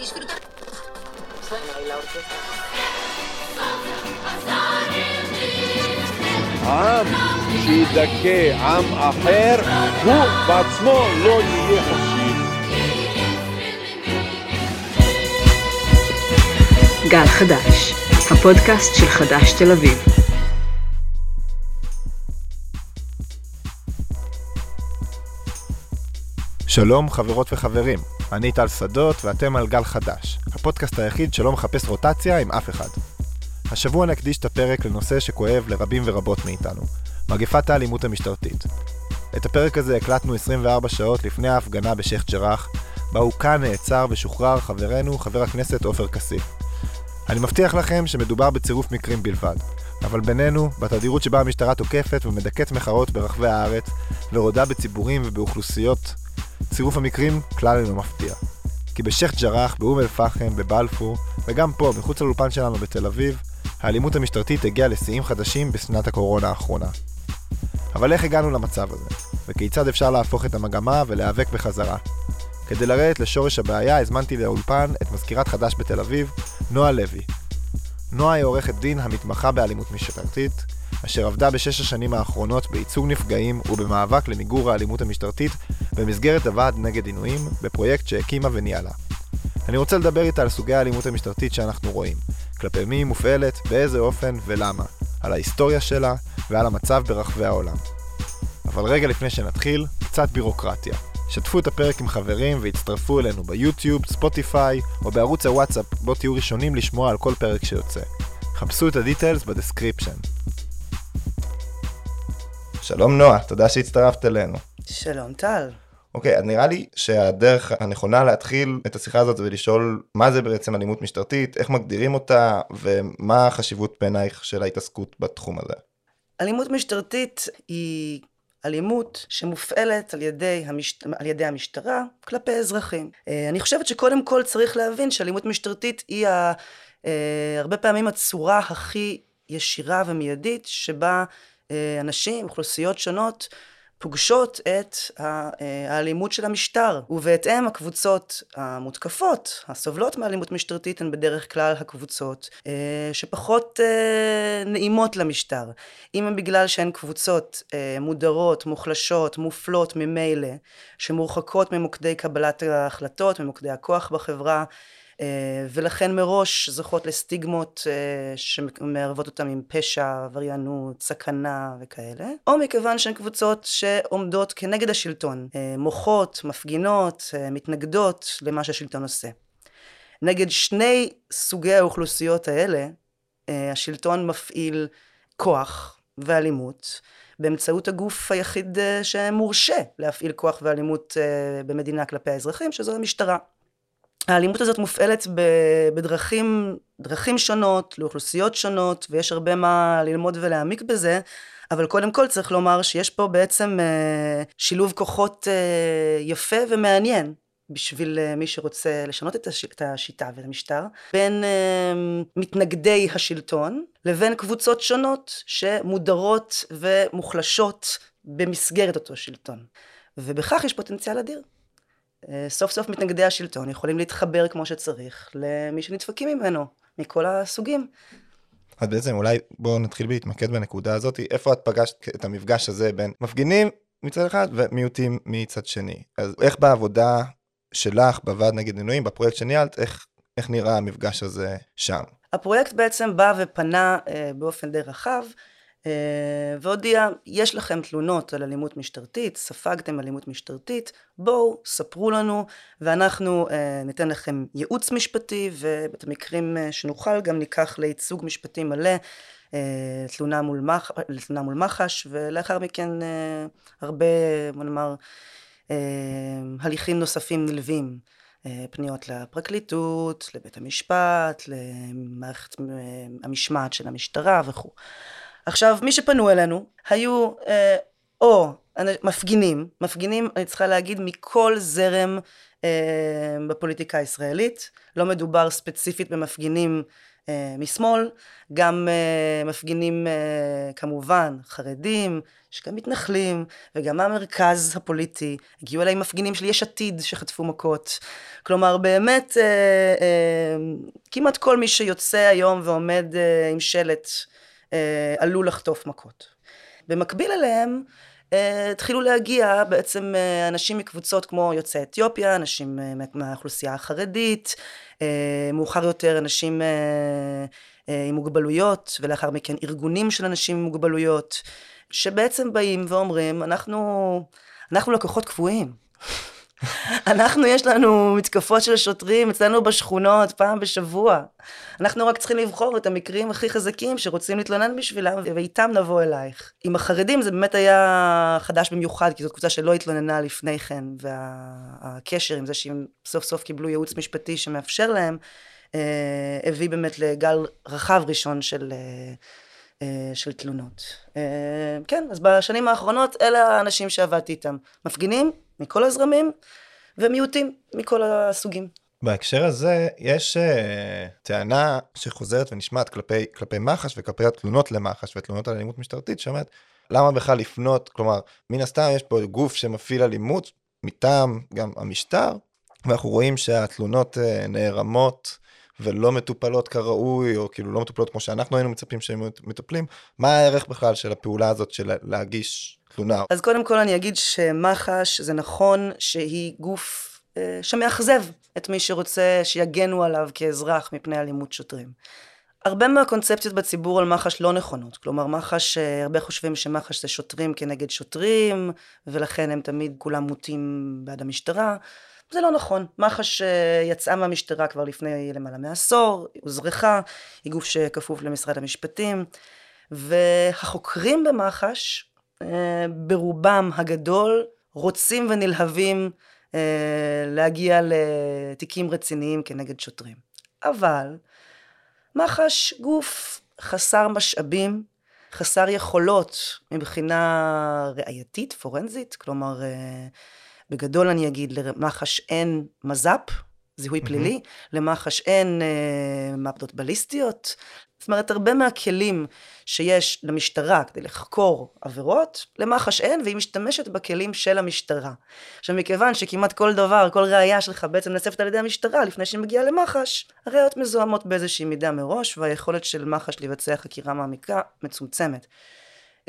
disfrutar. Suena ahí la orquesta. עם שידכא עם אחר, הוא בעצמו לא יהיה חופשי. גל חדש, הפודקאסט של חדש תל אביב. שלום חברות וחברים, אני טל שדות ואתם על גל חדש, הפודקאסט היחיד שלא מחפש רוטציה עם אף אחד. השבוע נקדיש את הפרק לנושא שכואב לרבים ורבות מאיתנו, מגפת האלימות המשטרתית. את הפרק הזה הקלטנו 24 שעות לפני ההפגנה בשייח' ג'ראח, בה הוא כאן נעצר ושוחרר חברנו חבר הכנסת עופר כסיף. אני מבטיח לכם שמדובר בצירוף מקרים בלבד, אבל בינינו, בתדירות שבה המשטרה תוקפת ומדכאת מחאות ברחבי הארץ, ורודה בציבורים ובאוכלוסיות, צירוף המקרים כלל אינו מפתיע. כי בשייח' ג'ראח, באום אל-פחם, בבלפור, וגם פה, מחוץ לאולפן שלנו בתל אביב, האלימות המשטרתית הגיעה לשיאים חדשים בשנת הקורונה האחרונה. אבל איך הגענו למצב הזה? וכיצד אפשר להפוך את המגמה ולהיאבק בחזרה? כדי לרדת לשורש הבעיה, הזמנתי לאולפן את מזכירת חדש בתל אביב, נועה לוי. נועה היא עורכת דין המתמחה באלימות משטרתית, אשר עבדה בשש השנים האחרונות בייצוג נפגעים ובמאבק למיגור האלימות המשטרתית במסגרת הוועד נגד עינויים, בפרויקט שהקימה וניהלה. אני רוצה לדבר איתה על סוגי האלימות המשטרתית שאנחנו רואים, כלפי מי היא מופעלת, באיזה אופן ולמה, על ההיסטוריה שלה ועל המצב ברחבי העולם. אבל רגע לפני שנתחיל, קצת בירוקרטיה. שתפו את הפרק עם חברים והצטרפו אלינו ביוטיוב, ספוטיפיי או בערוץ הוואטסאפ בו תהיו ראשונים לשמוע על כל פרק שיוצא. חפשו את ה details ב description. שלום נועה, תודה שהצטרפת אלינו. שלום טל. אוקיי, אז נראה לי שהדרך הנכונה להתחיל את השיחה הזאת היא לשאול מה זה בעצם אלימות משטרתית, איך מגדירים אותה ומה החשיבות בעינייך של ההתעסקות בתחום הזה. אלימות משטרתית היא אלימות שמופעלת על ידי, המשט... על ידי המשטרה כלפי אזרחים. אה, אני חושבת שקודם כל צריך להבין שאלימות משטרתית היא ה... אה, הרבה פעמים הצורה הכי ישירה ומיידית שבה אה, אנשים, אוכלוסיות שונות, פוגשות את האלימות של המשטר, ובהתאם הקבוצות המותקפות, הסובלות מאלימות משטרתית, הן בדרך כלל הקבוצות אה, שפחות אה, נעימות למשטר. אם הם בגלל שהן קבוצות אה, מודרות, מוחלשות, מופלות ממילא, שמורחקות ממוקדי קבלת ההחלטות, ממוקדי הכוח בחברה, אה, ולכן מראש זוכות לסטיגמות אה, שמערבות אותן עם פשע, עבריינות, סכנה וכאלה, או מכיוון שהן קבוצות שעומדות כנגד השלטון, אה, מוחות, מפגינות, מתנגדות למה שהשלטון עושה. נגד שני סוגי האוכלוסיות האלה, השלטון מפעיל כוח ואלימות באמצעות הגוף היחיד שמורשה להפעיל כוח ואלימות במדינה כלפי האזרחים, שזו המשטרה. האלימות הזאת מופעלת בדרכים דרכים שונות, לאוכלוסיות שונות, ויש הרבה מה ללמוד ולהעמיק בזה, אבל קודם כל צריך לומר שיש פה בעצם אה, שילוב כוחות אה, יפה ומעניין. בשביל אה, מי שרוצה לשנות את, הש... את השיטה ואת המשטר, בין אה, מתנגדי השלטון לבין קבוצות שונות שמודרות ומוחלשות במסגרת אותו שלטון. ובכך יש פוטנציאל אדיר. אה, סוף סוף מתנגדי השלטון יכולים להתחבר כמו שצריך למי שנדפקים ממנו, מכל הסוגים. אז בעצם אולי בואו נתחיל להתמקד בנקודה הזאת, איפה את פגשת את המפגש הזה בין מפגינים מצד אחד ומיעוטים מצד שני. אז איך בעבודה שלך בוועד נגד עינויים, בפרויקט שניהלת, איך, איך נראה המפגש הזה שם? הפרויקט בעצם בא ופנה אה, באופן די רחב והודיע, יש לכם תלונות על אלימות משטרתית, ספגתם אלימות משטרתית, בואו, ספרו לנו, ואנחנו אה, ניתן לכם ייעוץ משפטי, ובמקרים אה, שנוכל גם ניקח לייצוג משפטי מלא. תלונה מול, מח... תלונה מול מח"ש, ולאחר מכן הרבה, בוא נאמר, הליכים נוספים נלווים. פניות לפרקליטות, לבית המשפט, למערכת המשמעת של המשטרה וכו'. עכשיו, מי שפנו אלינו היו אה, או מפגינים, מפגינים, אני צריכה להגיד, מכל זרם אה, בפוליטיקה הישראלית. לא מדובר ספציפית במפגינים אה, משמאל, גם אה, מפגינים אה, כמובן חרדים, יש גם מתנחלים, וגם מהמרכז הפוליטי. הגיעו אליי מפגינים של יש עתיד שחטפו מכות. כלומר, באמת, אה, אה, כמעט כל מי שיוצא היום ועומד אה, עם שלט אה, עלול לחטוף מכות. במקביל אליהם, אה, התחילו להגיע בעצם אה, אנשים מקבוצות כמו יוצאי אתיופיה, אנשים אה, מהאוכלוסייה החרדית, מאוחר יותר אנשים עם מוגבלויות, ולאחר מכן ארגונים של אנשים עם מוגבלויות, שבעצם באים ואומרים, אנחנו, אנחנו לקוחות קבועים. אנחנו, יש לנו מתקפות של שוטרים אצלנו בשכונות פעם בשבוע. אנחנו רק צריכים לבחור את המקרים הכי חזקים שרוצים להתלונן בשבילם, ואיתם נבוא אלייך. עם החרדים זה באמת היה חדש במיוחד, כי זאת קבוצה שלא התלוננה לפני כן, והקשר עם זה שהם סוף סוף קיבלו ייעוץ משפטי שמאפשר להם, אה, הביא באמת לגל רחב ראשון של... אה, אה, של תלונות. כן, אז בשנים האחרונות אלה האנשים שעבדתי איתם. מפגינים, מכל הזרמים, ומיעוטים מכל הסוגים. בהקשר הזה, יש uh, טענה שחוזרת ונשמעת כלפי, כלפי מח"ש וכלפי התלונות למח"ש ותלונות על אלימות משטרתית, שאומרת, למה בכלל לפנות, כלומר, מן הסתם יש פה גוף שמפעיל אלימות מטעם גם המשטר, ואנחנו רואים שהתלונות uh, נערמות ולא מטופלות כראוי, או כאילו לא מטופלות כמו שאנחנו היינו מצפים שהם מטפלים, מה הערך בכלל של הפעולה הזאת של להגיש תלונה. אז קודם כל אני אגיד שמח"ש זה נכון שהיא גוף אה, שמאכזב את מי שרוצה שיגנו עליו כאזרח מפני אלימות שוטרים. הרבה מהקונספציות בציבור על מח"ש לא נכונות. כלומר, מח"ש, אה, הרבה חושבים שמח"ש זה שוטרים כנגד שוטרים, ולכן הם תמיד כולם מוטים בעד המשטרה. זה לא נכון. מח"ש אה, יצאה מהמשטרה כבר לפני למעלה מעשור, הוזרחה, היא גוף שכפוף למשרד המשפטים, והחוקרים במח"ש ברובם הגדול רוצים ונלהבים אה, להגיע לתיקים רציניים כנגד שוטרים. אבל מח"ש גוף חסר משאבים, חסר יכולות מבחינה ראייתית, פורנזית, כלומר, אה, בגדול אני אגיד, למח"ש אין מז"פ, זיהוי פלילי. למח"ש אין אה, מעבדות בליסטיות, זאת אומרת, הרבה מהכלים שיש למשטרה כדי לחקור עבירות, למח"ש אין, והיא משתמשת בכלים של המשטרה. עכשיו, מכיוון שכמעט כל דבר, כל ראייה שלך בעצם נאספת על ידי המשטרה לפני שהיא מגיעה למח"ש, הראיות מזוהמות באיזושהי מידה מראש, והיכולת של מח"ש לבצע חקירה מעמיקה מצומצמת.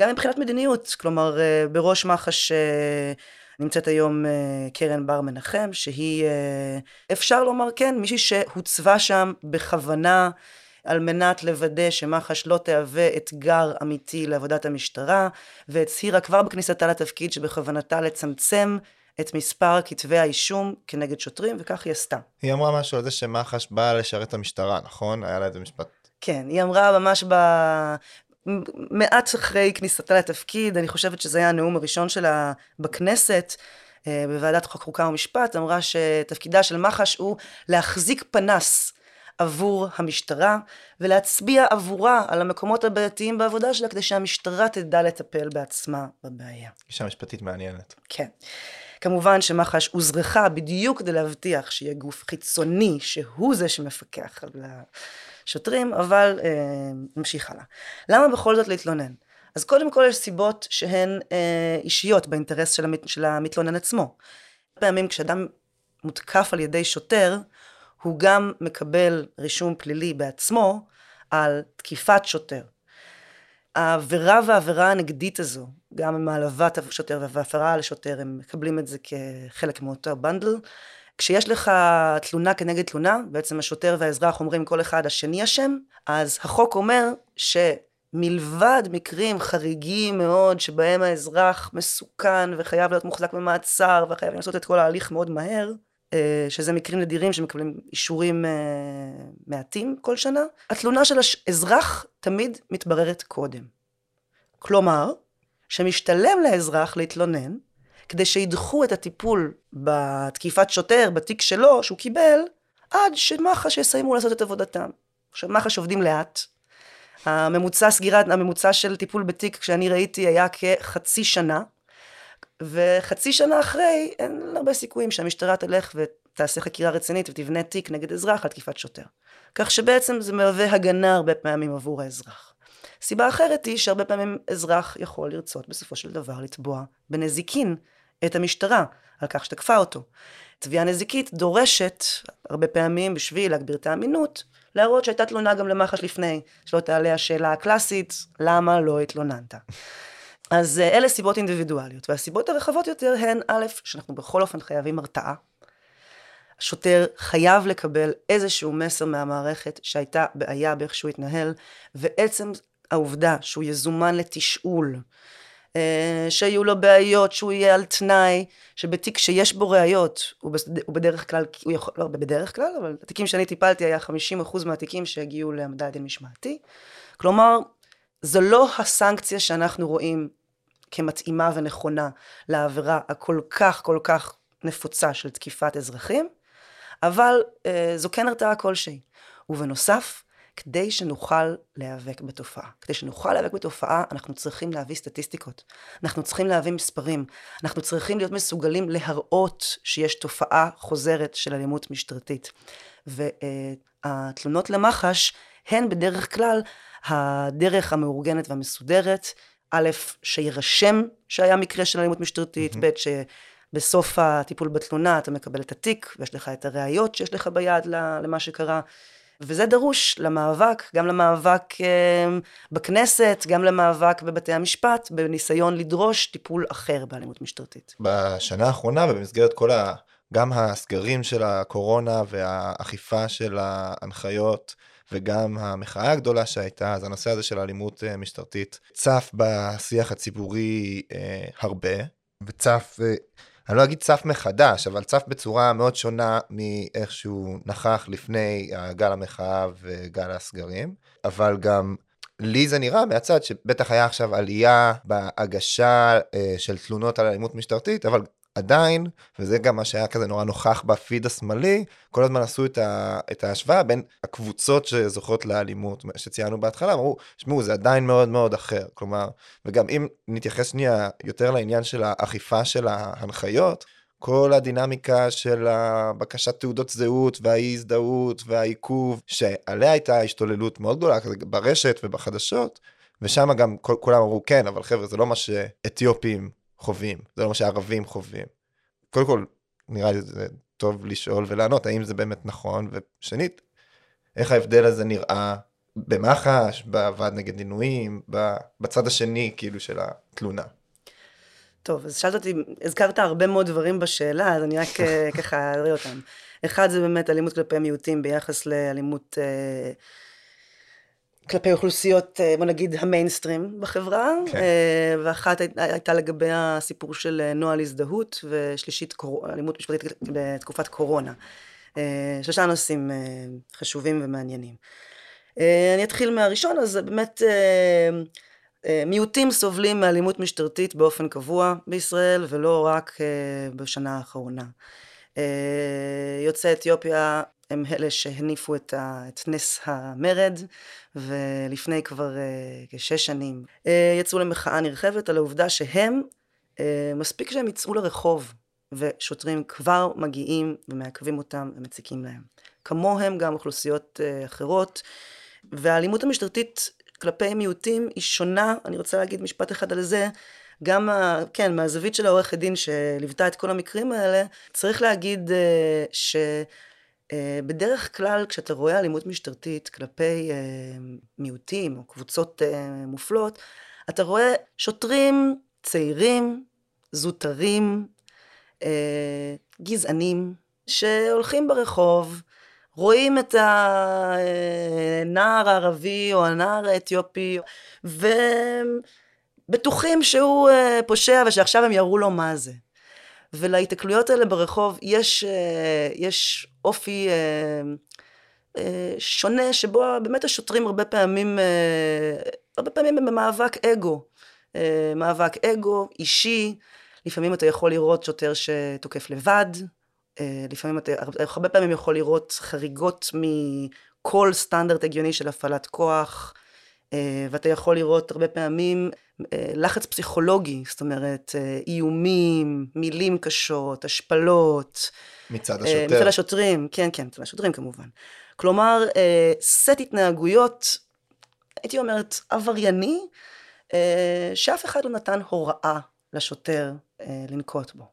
גם מבחינת מדיניות, כלומר, אה, בראש מח"ש אה, נמצאת היום אה, קרן בר מנחם, שהיא, אפשר לומר כן, מישהי שהוצבה שם בכוונה על מנת לוודא שמח"ש לא תהווה אתגר אמיתי לעבודת המשטרה, והצהירה כבר בכניסתה לתפקיד שבכוונתה לצמצם את מספר כתבי האישום כנגד שוטרים, וכך היא עשתה. היא אמרה משהו על זה שמח"ש באה לשרת את המשטרה, נכון? היה לה איזה משפט. כן, היא אמרה ממש ב... מעט אחרי כניסתה לתפקיד, אני חושבת שזה היה הנאום הראשון שלה בכנסת, אה, בוועדת חוק חוקה ומשפט, אמרה שתפקידה של מח"ש הוא להחזיק פנס עבור המשטרה, ולהצביע עבורה על המקומות הבעייתיים בעבודה שלה, כדי שהמשטרה תדע לטפל בעצמה בבעיה. גישה משפטית מעניינת. כן. כמובן שמח"ש הוזרחה בדיוק כדי להבטיח שיהיה גוף חיצוני, שהוא זה שמפקח על השוטרים, אבל אה, נמשיך הלאה. למה בכל זאת להתלונן? אז קודם כל יש סיבות שהן אה, אישיות באינטרס של, המת, של המתלונן עצמו. פעמים כשאדם מותקף על ידי שוטר, הוא גם מקבל רישום פלילי בעצמו על תקיפת שוטר. העבירה והעבירה הנגדית הזו, גם עם העלבת השוטר והפרה על השוטר, הם מקבלים את זה כחלק מאותו בנדל. כשיש לך תלונה כנגד תלונה, בעצם השוטר והאזרח אומרים כל אחד השני אשם, אז החוק אומר שמלבד מקרים חריגים מאוד שבהם האזרח מסוכן וחייב להיות מוחזק במעצר וחייב לעשות את כל ההליך מאוד מהר, אה, שזה מקרים נדירים שמקבלים אישורים אה, מעטים כל שנה, התלונה של האזרח תמיד מתבררת קודם. כלומר, שמשתלם לאזרח להתלונן, כדי שידחו את הטיפול בתקיפת שוטר, בתיק שלו, שהוא קיבל, עד שמח"ש יסיימו לעשות את עבודתם. עכשיו, מח"ש עובדים לאט. הממוצע סגירת, הממוצע של טיפול בתיק, כשאני ראיתי, היה כחצי שנה. וחצי שנה אחרי, אין הרבה סיכויים שהמשטרה תלך תעשה חקירה רצינית ותבנה תיק נגד אזרח על תקיפת שוטר. כך שבעצם זה מהווה הגנה הרבה פעמים עבור האזרח. סיבה אחרת היא שהרבה פעמים אזרח יכול לרצות בסופו של דבר לתבוע בנזיקין את המשטרה על כך שתקפה אותו. תביעה נזיקית דורשת, הרבה פעמים בשביל להגביר את האמינות, להראות שהייתה תלונה גם למח"ש לפני, שלא תעלה השאלה הקלאסית, למה לא התלוננת? אז אה, אלה סיבות אינדיבידואליות, והסיבות הרחבות יותר הן, א', שאנחנו בכל אופן חייבים הרתעה. השוטר חייב לקבל איזשהו מסר מהמערכת שהייתה בעיה באיך שהוא התנהל, ועצם העובדה שהוא יזומן לתשאול, אה, שיהיו לו בעיות, שהוא יהיה על תנאי, שבתיק שיש בו ראיות, הוא בדרך כלל, הוא יכול, לא בדרך כלל, אבל התיקים שאני טיפלתי היה 50% מהתיקים שהגיעו להעמדה לדין משמעתי. כלומר, זו לא הסנקציה שאנחנו רואים כמתאימה ונכונה לעבירה הכל כך כל כך נפוצה של תקיפת אזרחים, אבל אה, זו כן הרתעה כלשהי. ובנוסף, כדי שנוכל להיאבק בתופעה. כדי שנוכל להיאבק בתופעה, אנחנו צריכים להביא סטטיסטיקות. אנחנו צריכים להביא מספרים. אנחנו צריכים להיות מסוגלים להראות שיש תופעה חוזרת של אלימות משטרתית. והתלונות למח"ש הן בדרך כלל הדרך המאורגנת והמסודרת, א', שיירשם שהיה מקרה של אלימות משטרתית, ב', שבסוף הטיפול בתלונה אתה מקבל את התיק ויש לך את הראיות שיש לך ביד למה שקרה. וזה דרוש למאבק, גם למאבק אה, בכנסת, גם למאבק בבתי המשפט, בניסיון לדרוש טיפול אחר באלימות משטרתית. בשנה האחרונה ובמסגרת כל ה... גם הסגרים של הקורונה והאכיפה של ההנחיות וגם המחאה הגדולה שהייתה, אז הנושא הזה של אלימות אה, משטרתית צף בשיח הציבורי אה, הרבה, וצף אה, אני לא אגיד צף מחדש, אבל צף בצורה מאוד שונה מאיך שהוא נכח לפני גל המחאה וגל הסגרים, אבל גם לי זה נראה מהצד שבטח היה עכשיו עלייה בהגשה אה, של תלונות על אלימות משטרתית, אבל עדיין, וזה גם מה שהיה כזה נורא נוכח בפיד השמאלי, כל הזמן עשו את, ה, את ההשוואה בין הקבוצות שזוכות לאלימות שציינו בהתחלה, אמרו, שמעו, זה עדיין מאוד מאוד אחר. כלומר, וגם אם נתייחס שנייה יותר לעניין של האכיפה של ההנחיות, כל הדינמיקה של הבקשת תעודות זהות והאי הזדהות והעיכוב, שעליה הייתה השתוללות מאוד גדולה ברשת ובחדשות, ושם גם כולם אמרו, כן, אבל חבר'ה, זה לא מה שאתיופים חווים, זה לא מה שערבים חווים. קודם כל, נראה לי זה טוב לשאול ולענות האם זה באמת נכון, ושנית, איך ההבדל הזה נראה במח"ש, בוועד נגד עינויים, בצד השני כאילו של התלונה. טוב, אז שאלת אותי, הזכרת הרבה מאוד דברים בשאלה, אז אני רק אה, ככה אראה אותם. אחד זה באמת אלימות כלפי מיעוטים ביחס לאלימות אה, כלפי אוכלוסיות, אה, בוא נגיד, המיינסטרים בחברה, כן. אה, ואחת הייתה לגבי הסיפור של אה, נוהל הזדהות, ושלישית אלימות משפטית בתקופת קורונה. שלושה נושאים חשובים ומעניינים. אני אתחיל מהראשון, אז באמת מיעוטים סובלים מאלימות משטרתית באופן קבוע בישראל, ולא רק בשנה האחרונה. יוצאי אתיופיה הם אלה שהניפו את, ה, את נס המרד, ולפני כבר uh, כשש שנים uh, יצאו למחאה נרחבת על העובדה שהם, uh, מספיק שהם יצאו לרחוב, ושוטרים כבר מגיעים ומעכבים אותם ומציקים להם. כמוהם גם אוכלוסיות uh, אחרות, והאלימות המשטרתית כלפי מיעוטים היא שונה, אני רוצה להגיד משפט אחד על זה, גם, כן, מהזווית של העורכת דין שליוותה את כל המקרים האלה, צריך להגיד uh, ש... אה, בדרך כלל כשאתה רואה אלימות משטרתית כלפי אה, מיעוטים או קבוצות אה, מופלות, אתה רואה שוטרים צעירים, זוטרים, גזענים, שהולכים ברחוב, רואים את הנער הערבי או הנער האתיופי, ובטוחים שהוא פושע ושעכשיו הם יראו לו מה זה. ולהיתקלויות האלה ברחוב יש, יש אופי אה, אה, שונה, שבו באמת השוטרים הרבה פעמים, הרבה פעמים הם במאבק אגו. מאבק אגו, אישי, לפעמים אתה יכול לראות שוטר שתוקף לבד, לפעמים אתה, הרבה פעמים יכול לראות חריגות מכל סטנדרט הגיוני של הפעלת כוח, ואתה יכול לראות הרבה פעמים אה, לחץ פסיכולוגי, זאת אומרת, אה, איומים, מילים קשות, השפלות. מצד אה, השוטר. מצד השוטרים, כן, כן, מצד השוטרים כמובן. כלומר, אה, סט התנהגויות, הייתי אומרת, עברייני, אה, שאף אחד לא נתן הוראה לשוטר אה, לנקוט בו.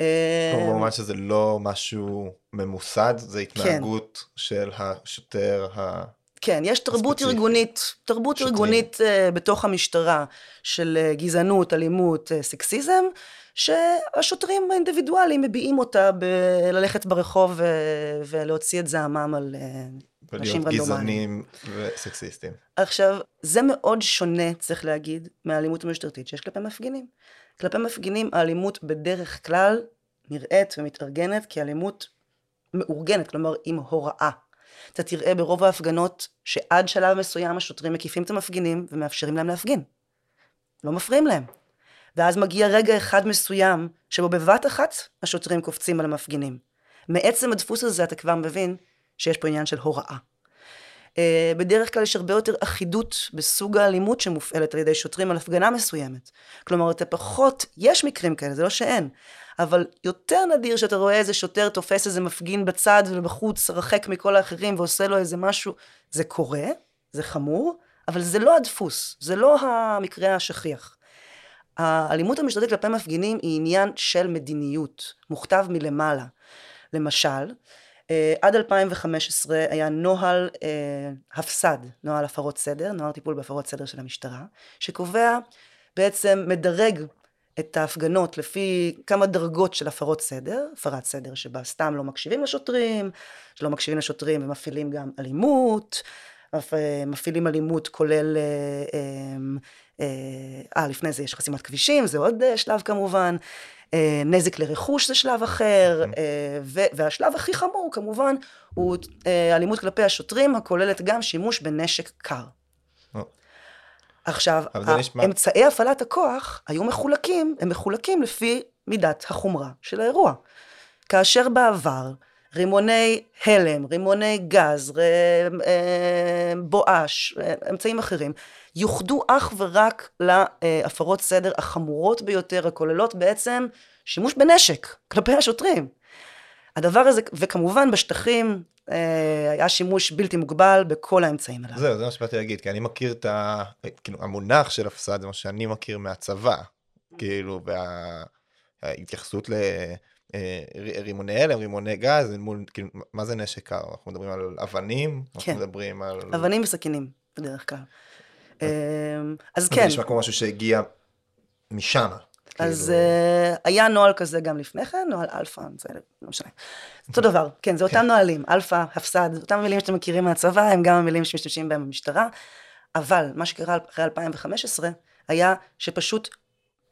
אה, במובן שזה לא משהו ממוסד, כן. זה התנהגות של השוטר ה... כן, יש תרבות הספציפי. ארגונית, תרבות שוטרים. ארגונית uh, בתוך המשטרה של uh, גזענות, אלימות, uh, סקסיזם, שהשוטרים האינדיבידואלים מביעים אותה בללכת ברחוב uh, ולהוציא את זעמם על uh, אנשים ולהיות רנדומליים. גזענים וסקסיסטים. עכשיו, זה מאוד שונה, צריך להגיד, מהאלימות המשטרתית שיש כלפי מפגינים. כלפי מפגינים האלימות בדרך כלל נראית ומתארגנת כאלימות מאורגנת, כלומר עם הוראה. אתה תראה ברוב ההפגנות שעד שלב מסוים השוטרים מקיפים את המפגינים ומאפשרים להם להפגין. לא מפריעים להם. ואז מגיע רגע אחד מסוים שבו בבת אחת השוטרים קופצים על המפגינים. מעצם הדפוס הזה אתה כבר מבין שיש פה עניין של הוראה. אה, בדרך כלל יש הרבה יותר אחידות בסוג האלימות שמופעלת על ידי שוטרים על הפגנה מסוימת. כלומר, אתה פחות, יש מקרים כאלה, זה לא שאין, אבל יותר נדיר שאתה רואה איזה שוטר תופס איזה מפגין בצד ובחוץ, רחק מכל האחרים ועושה לו איזה משהו. זה קורה, זה חמור, אבל זה לא הדפוס, זה לא המקרה השכיח. האלימות המשטרתית כלפי מפגינים היא עניין של מדיניות, מוכתב מלמעלה. למשל, אה, עד 2015 היה נוהל אה, הפס"ד, נוהל הפרות סדר, נוהל טיפול בהפרות סדר של המשטרה, שקובע, בעצם מדרג את ההפגנות לפי כמה דרגות של הפרות סדר, הפרת סדר שבה סתם לא מקשיבים לשוטרים, שלא מקשיבים לשוטרים ומפעילים גם אלימות, מפ- מפעילים אלימות כולל, אה, אה, אה, לפני זה יש חסימת כבישים, זה עוד אה, שלב כמובן, אה, נזק לרכוש זה שלב אחר, אה, ו- והשלב הכי חמור כמובן הוא אה, אלימות כלפי השוטרים הכוללת גם שימוש בנשק קר. עכשיו, נשמע- אמצעי הפעלת הכוח היו מחולקים, הם מחולקים לפי מידת החומרה של האירוע. כאשר בעבר רימוני הלם, רימוני גז, ר... אה, בואש, אה, אמצעים אחרים, יוחדו אך ורק להפרות סדר החמורות ביותר, הכוללות בעצם שימוש בנשק כלפי השוטרים. הדבר הזה, וכמובן בשטחים היה שימוש בלתי מוגבל בכל האמצעים הללו. זהו, זה מה שבאתי להגיד, כי אני מכיר את ה... כאילו, המונח של הפס"ד זה מה שאני מכיר מהצבא. כאילו, וההתייחסות לרימוני הלם, רימוני גז, מול, כאילו, מה זה נשק קר? אנחנו מדברים על אבנים? כן. אנחנו מדברים על... אבנים וסכינים, בדרך כלל. אה, אז זה כן, נשמע כמו משהו שהגיע משם. אז כאילו, אה, היה נוהל כזה גם לפני כן, נוהל אלפ"ה, זה לא משנה. אותו דבר, כן, זה אותם נוהלים, אלפ"ה, הפס"ד, אותם המילים שאתם מכירים מהצבא, הם גם המילים שמשתמשים בהם במשטרה, אבל מה שקרה אחרי 2015, היה שפשוט,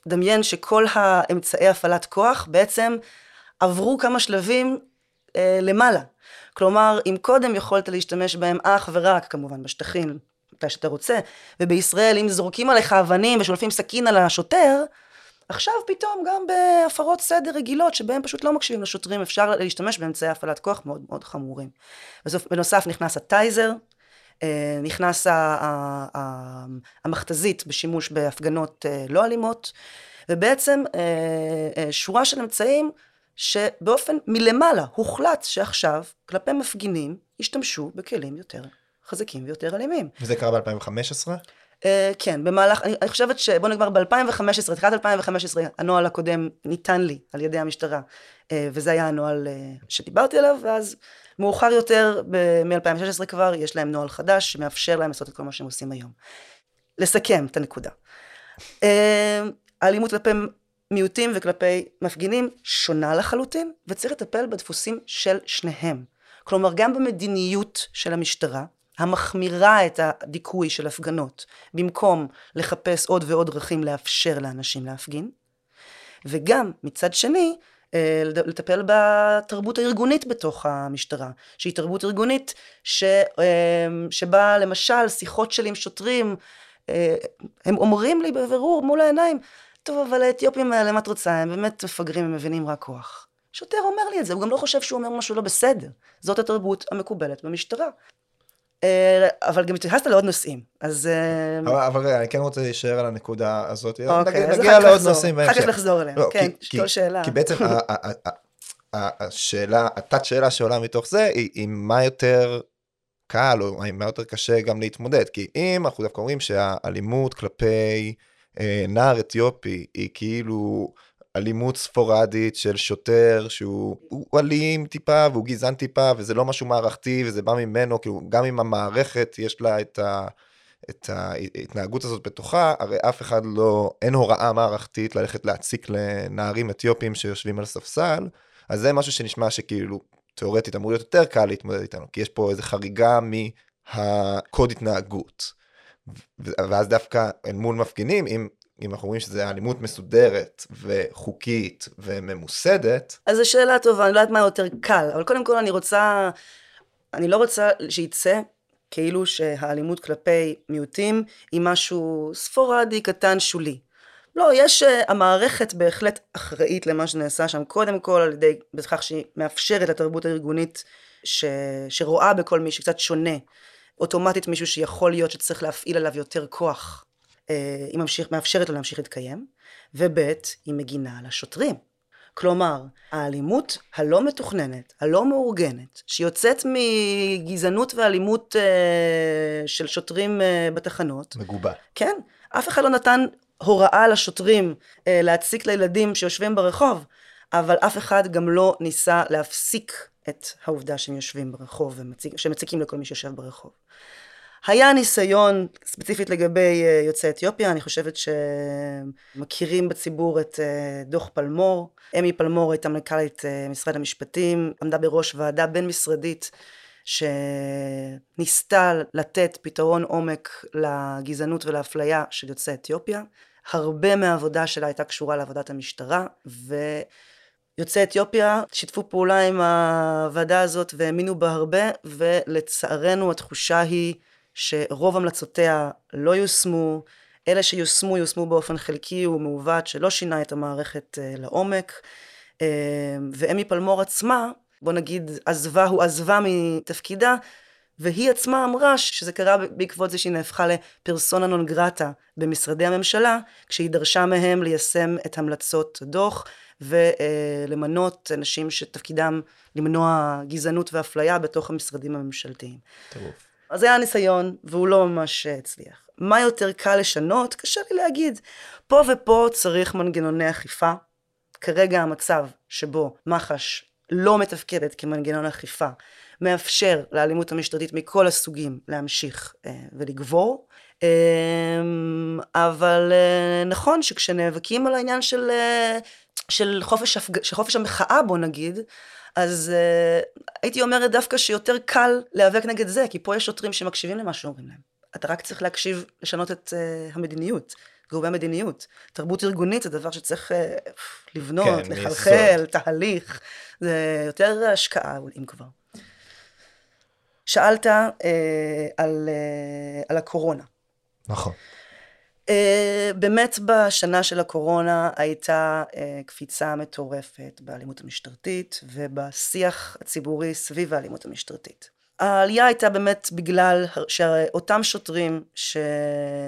דמיין שכל האמצעי הפעלת כוח בעצם עברו כמה שלבים אה, למעלה. כלומר, אם קודם יכולת להשתמש בהם אך ורק, כמובן, בשטחים, מתי שאתה רוצה, ובישראל, אם זורקים עליך אבנים ושולפים סכין על השוטר, עכשיו פתאום גם בהפרות סדר רגילות, שבהן פשוט לא מקשיבים לשוטרים, אפשר להשתמש באמצעי הפעלת כוח מאוד מאוד חמורים. בסוף, בנוסף נכנס הטייזר, אה, נכנס המכתזית בשימוש בהפגנות אה, לא אלימות, ובעצם אה, שורה של אמצעים שבאופן מלמעלה הוחלט שעכשיו כלפי מפגינים ישתמשו בכלים יותר חזקים ויותר אלימים. וזה קרה ב-2015? Uh, כן, במהלך, אני, אני חושבת ש... בוא נגמר ב-2015, תחילת 2015, הנוהל הקודם ניתן לי על ידי המשטרה, uh, וזה היה הנוהל uh, שדיברתי עליו, ואז מאוחר יותר, מ-2016 כבר, יש להם נוהל חדש שמאפשר להם לעשות את כל מה שהם עושים היום. לסכם את הנקודה. Uh, האלימות כלפי מיעוטים וכלפי מפגינים שונה לחלוטין, וצריך לטפל בדפוסים של שניהם. כלומר, גם במדיניות של המשטרה, המחמירה את הדיכוי של הפגנות, במקום לחפש עוד ועוד דרכים לאפשר לאנשים להפגין, וגם מצד שני, אה, לטפל בתרבות הארגונית בתוך המשטרה, שהיא תרבות ארגונית ש, אה, שבה למשל שיחות שלי עם שוטרים, אה, הם אומרים לי בבירור מול העיניים, טוב, אבל האתיופים האלה, מה את רוצה? הם באמת מפגרים, הם מבינים רק כוח. שוטר אומר לי את זה, הוא גם לא חושב שהוא אומר משהו לא בסדר. זאת התרבות המקובלת במשטרה. אה, אבל גם התייחסת לעוד נושאים, אז... אה, אבל, אני כן רוצה להישאר על הנקודה הזאת. אוקיי, אז אחר כך נושאים אחר. כך לחזור אליהם, לא, כן, כל שאלה. כי בעצם השאלה, התת שאלה שעולה מתוך זה, היא, היא מה יותר קל, או מה יותר קשה גם להתמודד. כי אם אנחנו דווקא אומרים שהאלימות כלפי אה, נער אתיופי היא כאילו אלימות ספורדית של שוטר שהוא הוא אלים טיפה והוא גזען טיפה וזה לא משהו מערכתי וזה בא ממנו, כאילו גם אם המערכת יש לה את ה... את ההתנהגות הזאת בתוכה, הרי אף אחד לא, אין הוראה מערכתית ללכת להציק לנערים אתיופים שיושבים על ספסל, אז זה משהו שנשמע שכאילו, תאורטית אמור להיות יותר קל להתמודד איתנו, כי יש פה איזו חריגה מהקוד התנהגות. ואז דווקא אל מול מפגינים, אם, אם אנחנו רואים שזה אלימות מסודרת וחוקית וממוסדת, אז זו שאלה טובה, אני לא יודעת מה יותר קל, אבל קודם כל אני רוצה, אני לא רוצה שיצא כאילו שהאלימות כלפי מיעוטים היא משהו ספורדי, קטן, שולי. לא, יש, uh, המערכת בהחלט אחראית למה שנעשה שם, קודם כל על ידי, בכך שהיא מאפשרת לתרבות הארגונית ש, שרואה בכל מי שקצת שונה, אוטומטית מישהו שיכול להיות שצריך להפעיל עליו יותר כוח, היא ממשיך, מאפשרת לו להמשיך להתקיים, וב' היא מגינה על השוטרים. כלומר, האלימות הלא מתוכננת, הלא מאורגנת, שיוצאת מגזענות ואלימות אה, של שוטרים אה, בתחנות, מגובה. כן, אף אחד לא נתן הוראה לשוטרים אה, להציק לילדים שיושבים ברחוב, אבל אף אחד גם לא ניסה להפסיק את העובדה שהם יושבים ברחוב ומציק, שמציקים לכל מי שיושב ברחוב. היה ניסיון ספציפית לגבי אה, יוצאי אתיופיה, אני חושבת שמכירים בציבור את אה, דוח פלמור. אמי פלמור הייתה מנכ"לית אה, משרד המשפטים, עמדה בראש ועדה בין-משרדית שניסתה לתת פתרון עומק לגזענות ולאפליה של יוצאי אתיופיה. הרבה מהעבודה שלה הייתה קשורה לעבודת המשטרה, ויוצאי אתיופיה שיתפו פעולה עם הוועדה הזאת והאמינו בה הרבה, ולצערנו התחושה היא שרוב המלצותיה לא יושמו, אלה שיושמו יושמו באופן חלקי ומעוות שלא שינה את המערכת uh, לעומק. Uh, ואמי פלמור עצמה, בוא נגיד, עזבה, הוא עזבה מתפקידה, והיא עצמה אמרה שזה קרה בעקבות זה שהיא נהפכה לפרסונה נון גרטה במשרדי הממשלה, כשהיא דרשה מהם ליישם את המלצות הדוח ולמנות uh, אנשים שתפקידם למנוע גזענות ואפליה בתוך המשרדים הממשלתיים. טירוף. אז היה ניסיון, והוא לא ממש הצליח. מה יותר קל לשנות? קשה לי להגיד. פה ופה צריך מנגנוני אכיפה. כרגע המצב שבו מח"ש לא מתפקדת כמנגנון אכיפה, מאפשר לאלימות המשטרתית מכל הסוגים להמשיך אה, ולגבור. אה, אבל אה, נכון שכשנאבקים על העניין של, אה, של, חופש, הפג... של חופש המחאה, בוא נגיד, אז uh, הייתי אומרת דווקא שיותר קל להיאבק נגד זה, כי פה יש שוטרים שמקשיבים למה שאומרים להם. אתה רק צריך להקשיב, לשנות את uh, המדיניות, גורמי המדיניות. תרבות ארגונית זה דבר שצריך uh, לבנות, כן, לחלחל, מיסוד. תהליך, זה יותר השקעה, אם כבר. שאלת uh, על, uh, על הקורונה. נכון. Uh, באמת בשנה של הקורונה הייתה uh, קפיצה מטורפת באלימות המשטרתית ובשיח הציבורי סביב האלימות המשטרתית. העלייה הייתה באמת בגלל שאותם שוטרים ש...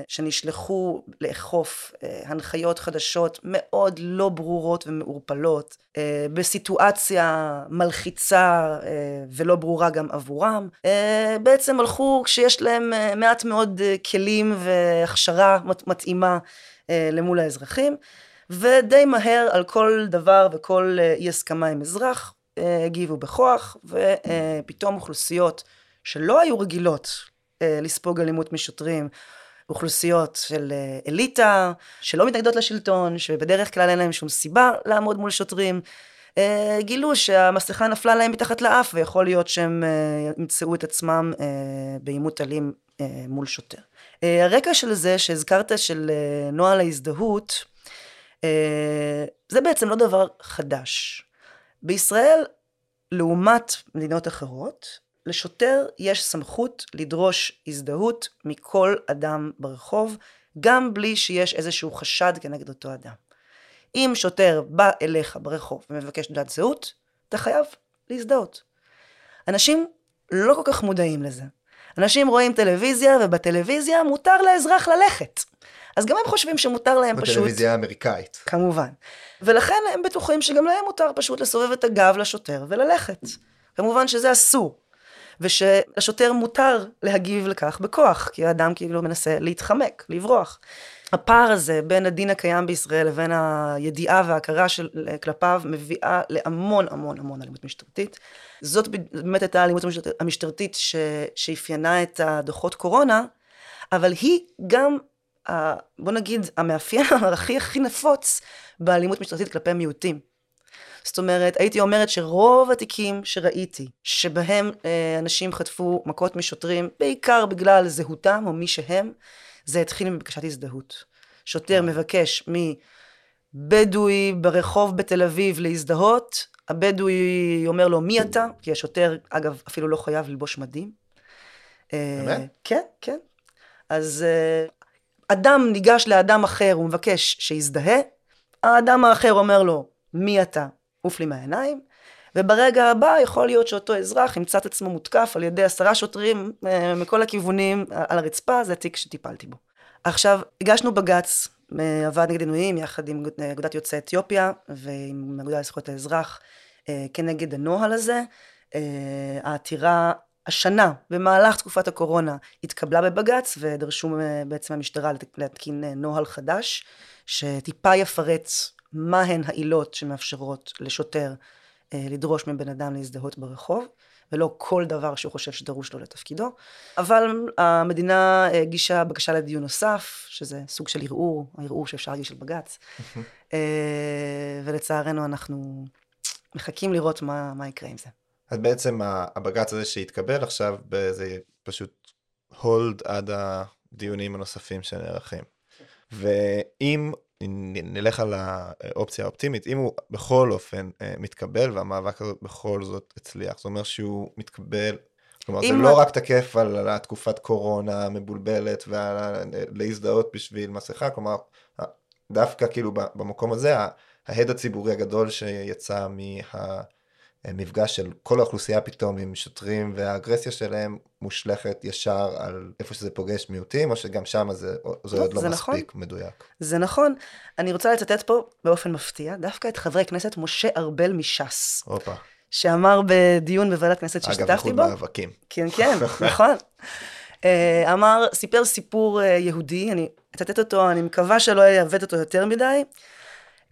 שנשלחו לאכוף uh, הנחיות חדשות מאוד לא ברורות ומעורפלות, uh, בסיטואציה מלחיצה uh, ולא ברורה גם עבורם, בעצם הלכו כשיש להם מעט מאוד כלים והכשרה מת- מתאימה למול האזרחים, ודי מהר על כל דבר וכל אי הסכמה עם אזרח, אה, הגיבו בכוח, ופתאום אוכלוסיות שלא היו רגילות אה, לספוג אלימות משוטרים, אוכלוסיות של אה, אליטה, שלא מתנגדות לשלטון, שבדרך כלל אין להם שום סיבה לעמוד מול שוטרים, גילו שהמסכה נפלה להם מתחת לאף, ויכול להיות שהם ימצאו את עצמם בעימות אלים מול שוטר. הרקע של זה שהזכרת של נוהל ההזדהות, זה בעצם לא דבר חדש. בישראל, לעומת מדינות אחרות, לשוטר יש סמכות לדרוש הזדהות מכל אדם ברחוב, גם בלי שיש איזשהו חשד כנגד אותו אדם. אם שוטר בא אליך ברחוב ומבקש תעודת זהות, אתה חייב להזדהות. אנשים לא כל כך מודעים לזה. אנשים רואים טלוויזיה, ובטלוויזיה מותר לאזרח ללכת. אז גם הם חושבים שמותר להם פשוט... בטלוויזיה האמריקאית. כמובן. ולכן הם בטוחים שגם להם מותר פשוט לסובב את הגב לשוטר וללכת. כמובן שזה אסור. ושלשוטר מותר להגיב לכך בכוח, כי האדם כאילו מנסה להתחמק, לברוח. הפער הזה בין הדין הקיים בישראל לבין הידיעה וההכרה של כלפיו מביאה להמון המון המון אלימות משטרתית. זאת באמת הייתה האלימות המשטרתית ש, שאפיינה את הדוחות קורונה, אבל היא גם, בוא נגיד, המאפיין הכי הכי נפוץ באלימות משטרתית כלפי מיעוטים. זאת אומרת, הייתי אומרת שרוב התיקים שראיתי, שבהם אה, אנשים חטפו מכות משוטרים, בעיקר בגלל זהותם או מי שהם, זה התחיל מבקשת הזדהות. שוטר מבקש מבדואי ברחוב בתל אביב להזדהות, הבדואי אומר לו מי אתה, כי השוטר אגב אפילו לא חייב ללבוש מדים. אה, באמת? כן, כן. אז אה, אדם ניגש לאדם אחר, הוא מבקש שיזדהה, האדם האחר אומר לו מי אתה, עוף לי מהעיניים, וברגע הבא יכול להיות שאותו אזרח ימצא את עצמו מותקף על ידי עשרה שוטרים אה, מכל הכיוונים על הרצפה, זה תיק שטיפלתי בו. עכשיו, הגשנו בג"ץ, אה, הוועד נגד עינויים, יחד עם אגודת יוצאי אתיופיה ועם אגודה לזכויות האזרח, אה, כנגד הנוהל הזה. העתירה השנה, במהלך תקופת הקורונה, התקבלה בבג"ץ ודרשו בעצם המשטרה להתקין נוהל חדש, שטיפה יפרט מהן העילות שמאפשרות לשוטר אה, לדרוש מבן אדם להזדהות ברחוב, ולא כל דבר שהוא חושב שדרוש לו לתפקידו. אבל המדינה הגישה בקשה לדיון נוסף, שזה סוג של ערעור, הערעור שאפשר להגיש על בג"ץ, אה, ולצערנו אנחנו מחכים לראות מה, מה יקרה עם זה. אז בעצם הבג"ץ הזה שהתקבל עכשיו, זה פשוט הולד עד הדיונים הנוספים שנערכים. ואם נלך על האופציה האופטימית, אם הוא בכל אופן אה, מתקבל והמאבק הזה בכל זאת הצליח, זאת אומרת שהוא מתקבל, כלומר זה לא רק תקף על התקופת קורונה המבולבלת ולהזדהות בשביל מסכה, כלומר דווקא כאילו במקום הזה ההד הציבורי הגדול שיצא מה... מפגש של כל האוכלוסייה פתאום עם שוטרים והאגרסיה שלהם מושלכת ישר על איפה שזה פוגש מיעוטים, או שגם שם זה, זה לא, עוד לא זה. מספיק נכון. מדויק. זה נכון. אני רוצה לצטט פה באופן מפתיע, דווקא את חברי הכנסת משה ארבל מש"ס. הופה. שאמר בדיון בוועדת כנסת שהשתתפתי בו. אגב, איחוד מאבקים. כן, כן, נכון. אה, אמר, סיפר סיפור אה, יהודי, אני אצטט אותו, אני מקווה שלא אעוות אותו יותר מדי.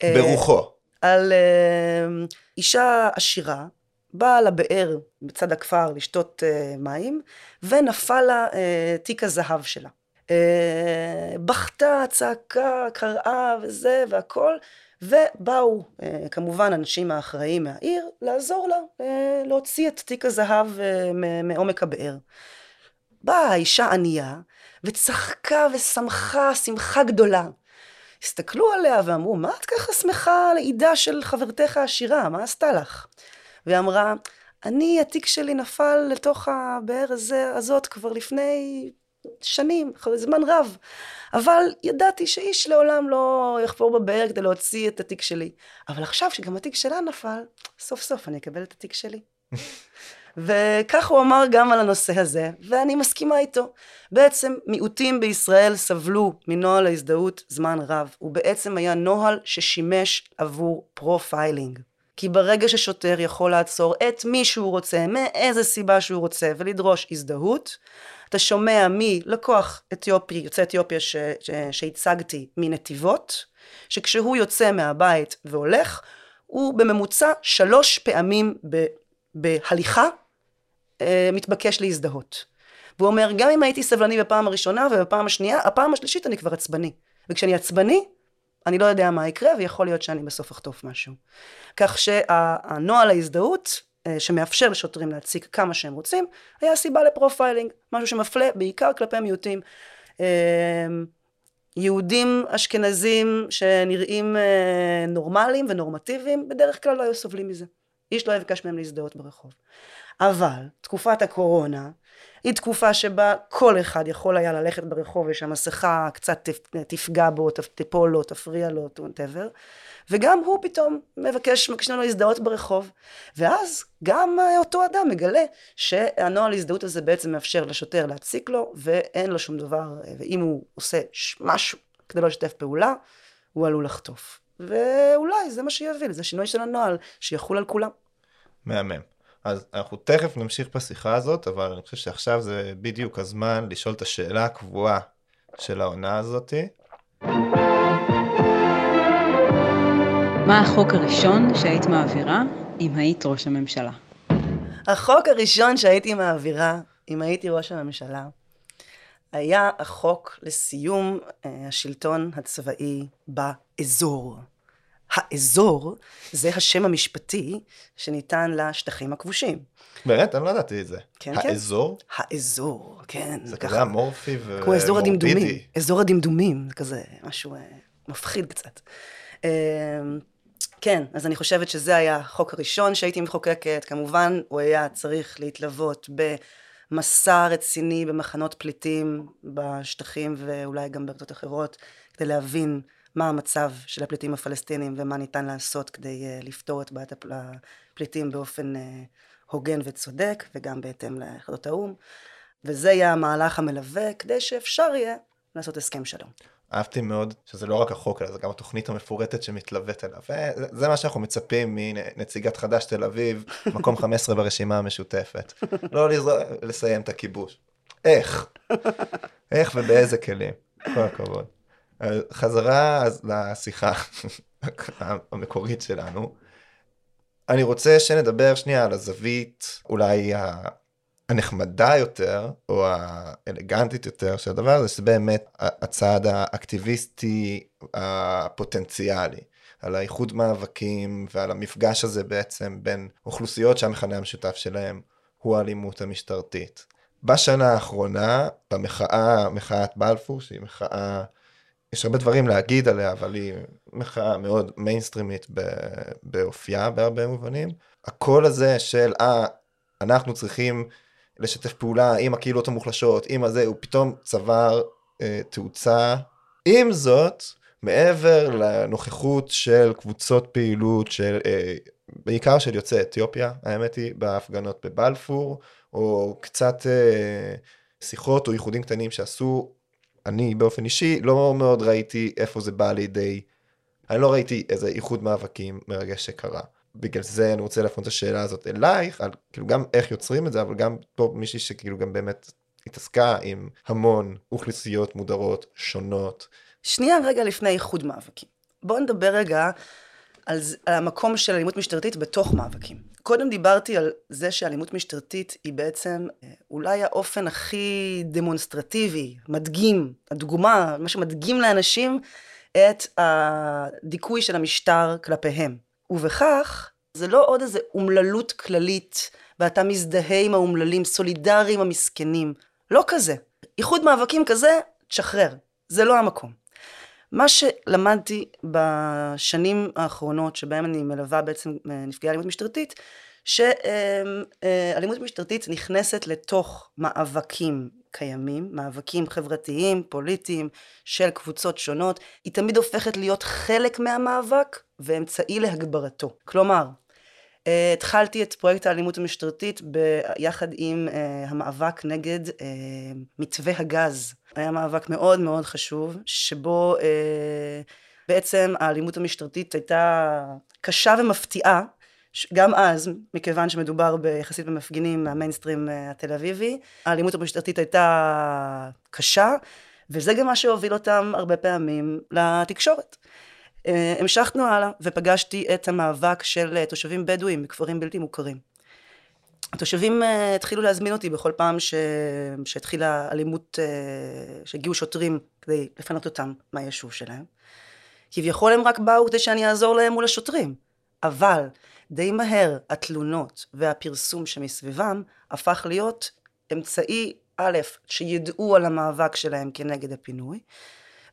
אה, ברוחו. על uh, אישה עשירה, באה לבאר בצד הכפר לשתות uh, מים, ונפל לה uh, תיק הזהב שלה. Uh, בכתה, צעקה, קראה וזה והכל, ובאו כמובן אנשים האחראים מהעיר לעזור לה להוציא את תיק הזהב מעומק הבאר. באה האישה ענייה וצחקה ושמחה שמחה גדולה. הסתכלו עליה ואמרו, מה את ככה שמחה על עידה של חברתך העשירה, מה עשתה לך? והיא אמרה, אני, התיק שלי נפל לתוך הבאר הזה, הזאת כבר לפני שנים, זמן רב. אבל ידעתי שאיש לעולם לא יחפור בבאר כדי להוציא את התיק שלי. אבל עכשיו שגם התיק שלה נפל, סוף סוף אני אקבל את התיק שלי. וכך הוא אמר גם על הנושא הזה, ואני מסכימה איתו. בעצם מיעוטים בישראל סבלו מנוהל ההזדהות זמן רב. הוא בעצם היה נוהל ששימש עבור profiling. כי ברגע ששוטר יכול לעצור את מי שהוא רוצה, מאיזה סיבה שהוא רוצה, ולדרוש הזדהות, אתה שומע מלקוח אתיופי, יוצא אתיופיה ש, ש, שהצגתי מנתיבות, שכשהוא יוצא מהבית והולך, הוא בממוצע שלוש פעמים ב, בהליכה מתבקש להזדהות. והוא אומר, גם אם הייתי סבלני בפעם הראשונה ובפעם השנייה, הפעם השלישית אני כבר עצבני. וכשאני עצבני, אני לא יודע מה יקרה, ויכול להיות שאני בסוף אחטוף משהו. כך שהנוהל ההזדהות, אה, שמאפשר לשוטרים להציק כמה שהם רוצים, היה סיבה ל profiling, משהו שמפלה בעיקר כלפי מיעוטים. אה, יהודים אשכנזים שנראים נורמליים ונורמטיביים, בדרך כלל לא היו סובלים מזה. איש לא יבקש מהם להזדהות ברחוב. אבל תקופת הקורונה היא תקופה שבה כל אחד יכול היה ללכת ברחוב ושהמסכה קצת תפגע בו, תיפול לו, תפריע לו, whatever, וגם הוא פתאום מבקש, מבקשים לו להזדהות ברחוב. ואז גם אותו אדם מגלה שהנוהל הזדהות הזה בעצם מאפשר לשוטר להציק לו, ואין לו שום דבר, ואם הוא עושה משהו כדי לא לשתף פעולה, הוא עלול לחטוף. ואולי זה מה שיוביל, זה שינוי של הנוהל, שיחול על כולם. מהמם. אז אנחנו תכף נמשיך בשיחה הזאת, אבל אני חושב שעכשיו זה בדיוק הזמן לשאול את השאלה הקבועה של העונה הזאתי. מה החוק הראשון שהיית מעבירה אם היית ראש הממשלה? החוק הראשון שהייתי מעבירה, אם הייתי ראש הממשלה, היה החוק לסיום אה, השלטון הצבאי באזור. האזור זה השם המשפטי שניתן לשטחים הכבושים. באמת? אני לא ידעתי את זה. כן, האזור? כן. האזור, כן. זה כזה אמורפי ומורבידי. כמו אזור הדמדומים. אזור הדמדומים, זה כזה משהו אה, מפחיד קצת. אה, כן, אז אני חושבת שזה היה החוק הראשון שהייתי מחוקקת. כמובן, הוא היה צריך להתלוות במסע רציני במחנות פליטים בשטחים ואולי גם בארצות אחרות, כדי להבין מה המצב של הפליטים הפלסטינים ומה ניתן לעשות כדי uh, לפתור את בעיית הפליטים באופן uh, הוגן וצודק וגם בהתאם ליחידות האו"ם. וזה יהיה המהלך המלווה כדי שאפשר יהיה לעשות הסכם שלום. אהבתי מאוד שזה לא רק החוק אלא זה גם התוכנית המפורטת שמתלווית אליו וזה מה שאנחנו מצפים מנציגת חד"ש תל אביב מקום 15 ברשימה המשותפת לא לסיים את הכיבוש איך איך ובאיזה כלים כל הכבוד. חזרה לשיחה המקורית שלנו. אני רוצה שנדבר שנייה על הזווית אולי הנחמדה יותר, או האלגנטית יותר של הדבר הזה, שזה באמת הצעד האקטיביסטי הפוטנציאלי. על האיחוד מאבקים ועל המפגש הזה בעצם בין אוכלוסיות שהמכנה המשותף שלהם הוא האלימות המשטרתית. בשנה האחרונה, במחאה, מחאת בלפור, שהיא מחאה יש הרבה דברים להגיד עליה, אבל היא מחאה מאוד מיינסטרימית באופייה בהרבה מובנים. הקול הזה של, אה, אנחנו צריכים לשתף פעולה עם הקהילות המוחלשות, עם הזה, הוא פתאום צבר אה, תאוצה. עם זאת, מעבר לנוכחות של קבוצות פעילות של, אה, בעיקר של יוצאי אתיופיה, האמת היא, בהפגנות בבלפור, או קצת אה, שיחות או ייחודים קטנים שעשו אני באופן אישי לא מאוד ראיתי איפה זה בא לידי, אני לא ראיתי איזה איחוד מאבקים מרגש שקרה. בגלל זה אני רוצה להפנות את השאלה הזאת אלייך, על כאילו גם איך יוצרים את זה, אבל גם פה מישהי שכאילו גם באמת התעסקה עם המון אוכלוסיות מודרות שונות. שנייה רגע לפני איחוד מאבקים. בואו נדבר רגע על, על המקום של אלימות משטרתית בתוך מאבקים. קודם דיברתי על זה שאלימות משטרתית היא בעצם אה, אולי האופן הכי דמונסטרטיבי, מדגים, הדוגמה, מה שמדגים לאנשים את הדיכוי של המשטר כלפיהם. ובכך, זה לא עוד איזה אומללות כללית, ואתה מזדהה עם האומללים, סולידרי עם המסכנים. לא כזה. איחוד מאבקים כזה, תשחרר. זה לא המקום. מה שלמדתי בשנים האחרונות שבהם אני מלווה בעצם אה, נפגעי אלימות משטרתית, שאלימות משטרתית נכנסת לתוך מאבקים קיימים, מאבקים חברתיים, פוליטיים, של קבוצות שונות, היא תמיד הופכת להיות חלק מהמאבק ואמצעי להגברתו. כלומר, אה, התחלתי את פרויקט האלימות המשטרתית ביחד עם אה, המאבק נגד מתווה הגז היה מאבק מאוד מאוד חשוב, שבו אה, בעצם האלימות המשטרתית הייתה קשה ומפתיעה, גם אז, מכיוון שמדובר ביחסית במפגינים מהמיינסטרים אה, התל אביבי, האלימות המשטרתית הייתה קשה, וזה גם מה שהוביל אותם הרבה פעמים לתקשורת. אה, המשכנו הלאה ופגשתי את המאבק של אה, תושבים בדואים בכפרים בלתי מוכרים. התושבים uh, התחילו להזמין אותי בכל פעם ש... שהתחילה אלימות, שהגיעו שוטרים כדי לפנות אותם מהיישוב שלהם. כביכול הם רק באו כדי שאני אעזור להם מול השוטרים. אבל די מהר התלונות והפרסום שמסביבם הפך להיות אמצעי א', שידעו על המאבק שלהם כנגד הפינוי,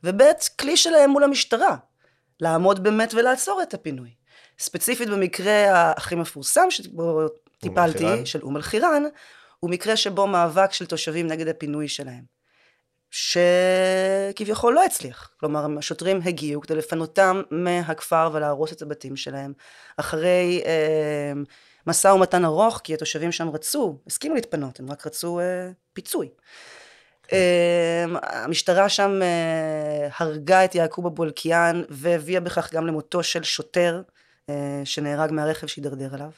וב', כלי שלהם מול המשטרה, לעמוד באמת ולעצור את הפינוי. ספציפית במקרה הכי מפורסם שבו טיפלתי, אל-חיראן? של אום אל-חיראן, הוא מקרה שבו מאבק של תושבים נגד הפינוי שלהם. שכביכול לא הצליח. כלומר, השוטרים הגיעו כדי לפנותם מהכפר ולהרוס את הבתים שלהם. אחרי אה, משא ומתן ארוך, כי התושבים שם רצו, הסכימו להתפנות, הם רק רצו אה, פיצוי. אה, המשטרה שם אה, הרגה את יעקוב אבו אלקיעאן והביאה בכך גם למותו של שוטר אה, שנהרג מהרכב שהידרדר עליו.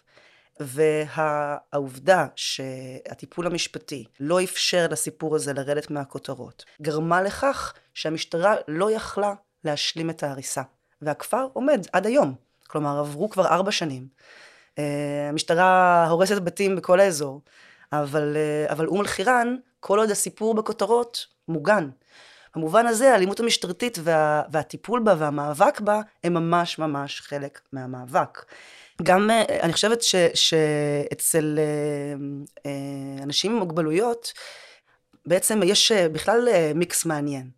והעובדה שהטיפול המשפטי לא אפשר לסיפור הזה לרדת מהכותרות, גרמה לכך שהמשטרה לא יכלה להשלים את ההריסה. והכפר עומד עד היום. כלומר, עברו כבר ארבע שנים. אה, המשטרה הורסת בתים בכל האזור, אבל, אבל אום אל-חיראן, כל עוד הסיפור בכותרות, מוגן. במובן הזה, האלימות המשטרתית וה, והטיפול בה והמאבק בה, הם ממש ממש חלק מהמאבק. גם אה, אני חושבת ש, שאצל אה, אה, אנשים עם מוגבלויות, בעצם יש בכלל מיקס מעניין.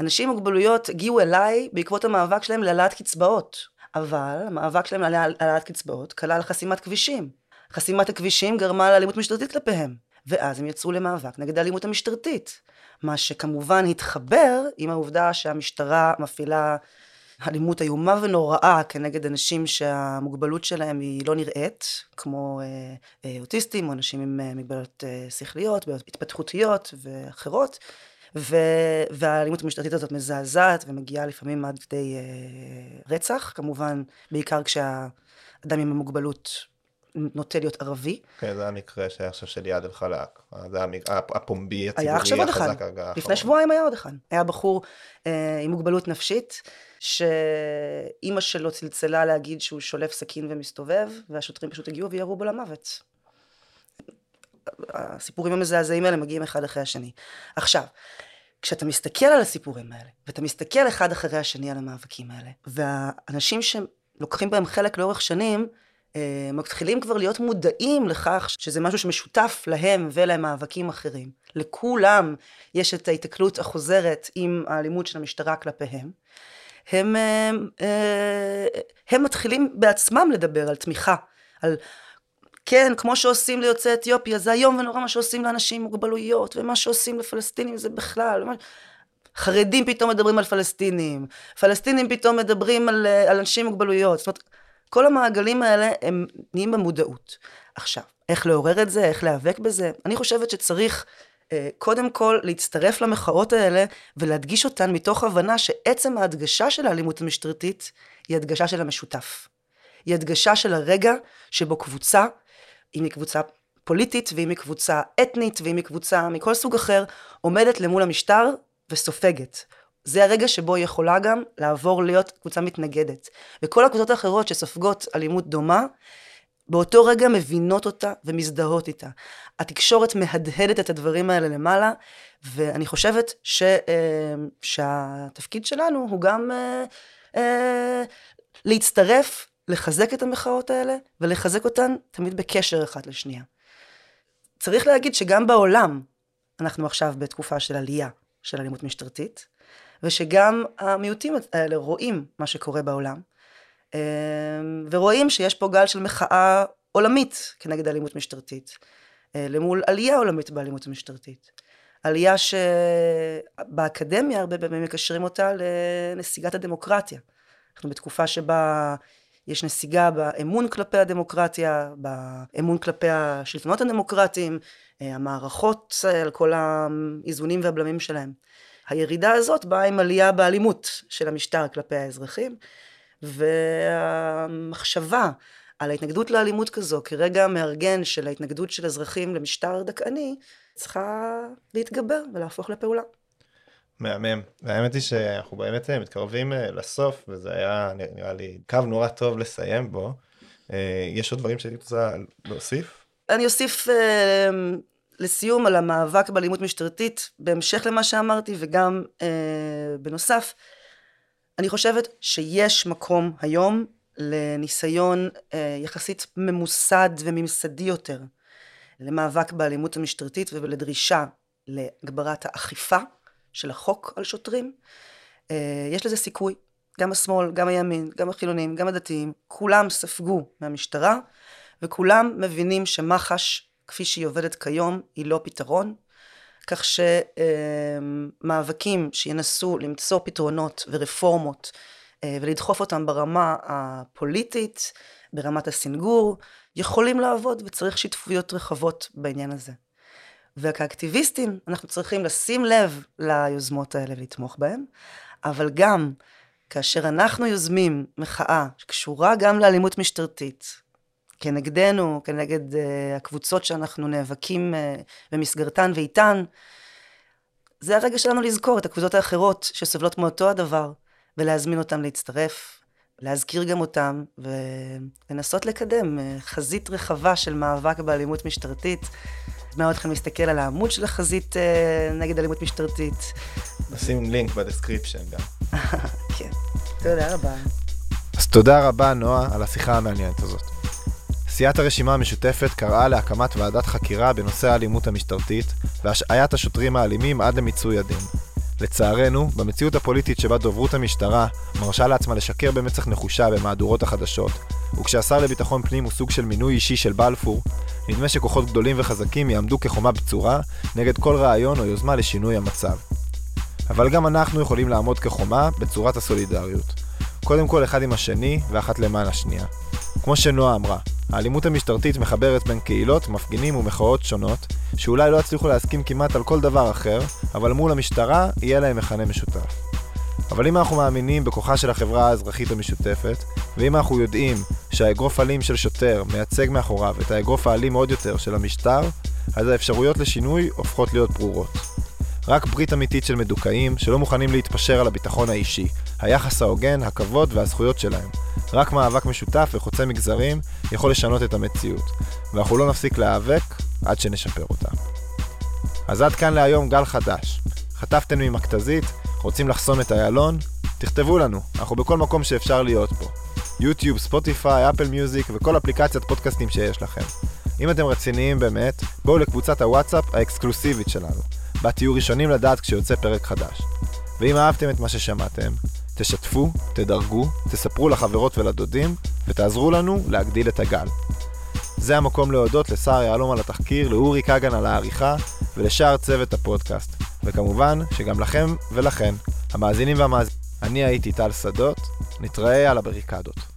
אנשים עם מוגבלויות הגיעו אליי בעקבות המאבק שלהם להעלאת קצבאות, אבל המאבק שלהם להעלאת קצבאות כלל חסימת כבישים. חסימת הכבישים גרמה לאלימות משטרתית כלפיהם, ואז הם יצאו למאבק נגד האלימות המשטרתית. מה שכמובן התחבר עם העובדה שהמשטרה מפעילה אלימות איומה ונוראה כנגד אנשים שהמוגבלות שלהם היא לא נראית, כמו אה, אה, אוטיסטים או אנשים עם אה, מגבלות אה, שכליות, בעיות התפתחותיות ואחרות. ו... והאלימות המשטרתית הזאת מזעזעת ומגיעה לפעמים עד כדי אה, רצח, כמובן, בעיקר כשהאדם עם המוגבלות נוטה להיות ערבי. כן, זה המקרה שהיה עכשיו של יד אל-חלאק. זה המקרה הפומבי, הציבורי, היה עכשיו עוד אחד. החזק. לפני שבועיים היה עוד אחד. היה בחור אה, עם מוגבלות נפשית, שאימא שלו צלצלה להגיד שהוא שולף סכין ומסתובב, והשוטרים פשוט הגיעו וירו בו למוות. הסיפורים המזעזעים האלה מגיעים אחד אחרי השני. עכשיו, כשאתה מסתכל על הסיפורים האלה, ואתה מסתכל אחד אחרי השני על המאבקים האלה, והאנשים שלוקחים בהם חלק לאורך שנים, אה, מתחילים כבר להיות מודעים לכך שזה משהו שמשותף להם ולמאבקים אחרים. לכולם יש את ההיתקלות החוזרת עם האלימות של המשטרה כלפיהם. הם, הם, הם מתחילים בעצמם לדבר על תמיכה, על כן, כמו שעושים ליוצאי אתיופיה, זה איום ונורא מה שעושים לאנשים עם מוגבלויות, ומה שעושים לפלסטינים זה בכלל. חרדים פתאום מדברים על פלסטינים, פלסטינים פתאום מדברים על, על אנשים עם מוגבלויות. זאת אומרת, כל המעגלים האלה הם נהיים במודעות. עכשיו, איך לעורר את זה, איך להיאבק בזה? אני חושבת שצריך אה, קודם כל להצטרף למחאות האלה ולהדגיש אותן מתוך הבנה שעצם ההדגשה של האלימות המשטרתית היא הדגשה של המשותף. היא הדגשה של הרגע שבו קבוצה, אם היא קבוצה פוליטית ואם היא קבוצה אתנית ואם היא קבוצה מכל סוג אחר, עומדת למול המשטר וסופגת. זה הרגע שבו היא יכולה גם לעבור להיות קבוצה מתנגדת. וכל הקבוצות האחרות שסופגות אלימות דומה, באותו רגע מבינות אותה ומזדהות איתה. התקשורת מהדהדת את הדברים האלה למעלה, ואני חושבת ש, אה, שהתפקיד שלנו הוא גם אה, אה, להצטרף, לחזק את המחאות האלה, ולחזק אותן תמיד בקשר אחת לשנייה. צריך להגיד שגם בעולם אנחנו עכשיו בתקופה של עלייה של אלימות משטרתית, ושגם המיעוטים האלה רואים מה שקורה בעולם, ורואים שיש פה גל של מחאה עולמית כנגד אלימות משטרתית, למול עלייה עולמית באלימות המשטרתית. עלייה שבאקדמיה הרבה פעמים מקשרים אותה לנסיגת הדמוקרטיה. אנחנו בתקופה שבה יש נסיגה באמון כלפי הדמוקרטיה, באמון כלפי השלטונות הדמוקרטיים, המערכות על כל האיזונים והבלמים שלהם. הירידה הזאת באה עם עלייה באלימות של המשטר כלפי האזרחים, והמחשבה על ההתנגדות לאלימות כזו כרגע מארגן של ההתנגדות של אזרחים למשטר דכאני, צריכה להתגבר ולהפוך לפעולה. מהמם. והאמת היא שאנחנו באמת מתקרבים לסוף, וזה היה נראה לי קו נורא טוב לסיים בו. יש עוד דברים שהייתי רוצה להוסיף? אני אוסיף לסיום על המאבק באלימות משטרתית, בהמשך למה שאמרתי וגם אה, בנוסף, אני חושבת שיש מקום היום לניסיון אה, יחסית ממוסד וממסדי יותר למאבק באלימות המשטרתית ולדרישה להגברת האכיפה של החוק על שוטרים. אה, יש לזה סיכוי. גם השמאל, גם הימין, גם החילונים, גם הדתיים, כולם ספגו מהמשטרה, וכולם מבינים שמח"ש, כפי שהיא עובדת כיום, היא לא פתרון. כך שמאבקים שינסו למצוא פתרונות ורפורמות אה, ולדחוף אותם ברמה הפוליטית, ברמת הסינגור, יכולים לעבוד וצריך שותפויות רחבות בעניין הזה. וכאקטיביסטים אנחנו צריכים לשים לב ליוזמות האלה ולתמוך בהן, אבל גם כאשר אנחנו יוזמים מחאה שקשורה גם לאלימות משטרתית, כנגדנו, כנגד uh, הקבוצות שאנחנו נאבקים uh, במסגרתן ואיתן, זה הרגע שלנו לזכור את הקבוצות האחרות שסובלות מאותו הדבר, ולהזמין אותם להצטרף, להזכיר גם אותם, ולנסות לקדם אה, חזית רחבה של מאבק באלימות משטרתית. מאוד אתכם להסתכל על העמוד של החזית אה, נגד אלימות משטרתית. נשים לינק ב description גם. כן, תודה רבה. אז תודה רבה, נועה, על השיחה המעניינת הזאת. סיעת הרשימה המשותפת קראה להקמת ועדת חקירה בנושא האלימות המשטרתית והשעיית השוטרים האלימים עד למיצוי הדין. לצערנו, במציאות הפוליטית שבה דוברות המשטרה מרשה לעצמה לשקר במצח נחושה במהדורות החדשות, וכשהשר לביטחון פנים הוא סוג של מינוי אישי של בלפור, נדמה שכוחות גדולים וחזקים יעמדו כחומה בצורה נגד כל רעיון או יוזמה לשינוי המצב. אבל גם אנחנו יכולים לעמוד כחומה בצורת הסולידריות. קודם כל אחד עם השני ואחת למען השנייה. כמו שנועה אמרה, האלימות המשטרתית מחברת בין קהילות, מפגינים ומחאות שונות, שאולי לא יצליחו להסכים כמעט על כל דבר אחר, אבל מול המשטרה יהיה להם מכנה משותף. אבל אם אנחנו מאמינים בכוחה של החברה האזרחית המשותפת, ואם אנחנו יודעים שהאגרוף אלים של שוטר מייצג מאחוריו את האגרוף האלים עוד יותר של המשטר, אז האפשרויות לשינוי הופכות להיות ברורות. רק ברית אמיתית של מדוכאים, שלא מוכנים להתפשר על הביטחון האישי, היחס ההוגן, הכבוד והזכויות שלהם. רק מאבק משותף וחוצה מגזרים יכול לשנות את המציאות, ואנחנו לא נפסיק להיאבק עד שנשפר אותה. אז עד כאן להיום גל חדש. חטפתם ממכתזית? רוצים לחסום את איילון? תכתבו לנו, אנחנו בכל מקום שאפשר להיות פה. יוטיוב, ספוטיפיי, אפל מיוזיק וכל אפליקציית פודקאסטים שיש לכם. אם אתם רציניים באמת, בואו לקבוצת הוואטסאפ האקסקלוסיבית שלנו, בה תהיו ראשונים לדעת כשיוצא פרק חדש. ואם אהבתם את מה ששמעתם, תשתפו, תדרגו, תספרו לחברות ולדודים, ותעזרו לנו להגדיל את הגל. זה המקום להודות לשר יהלום על התחקיר, לאורי כגן על העריכה, ולשאר צוות הפודקאסט. וכמובן, שגם לכם ולכן, המאזינים והמאזינים. אני הייתי טל שדות, נתראה על הבריקדות.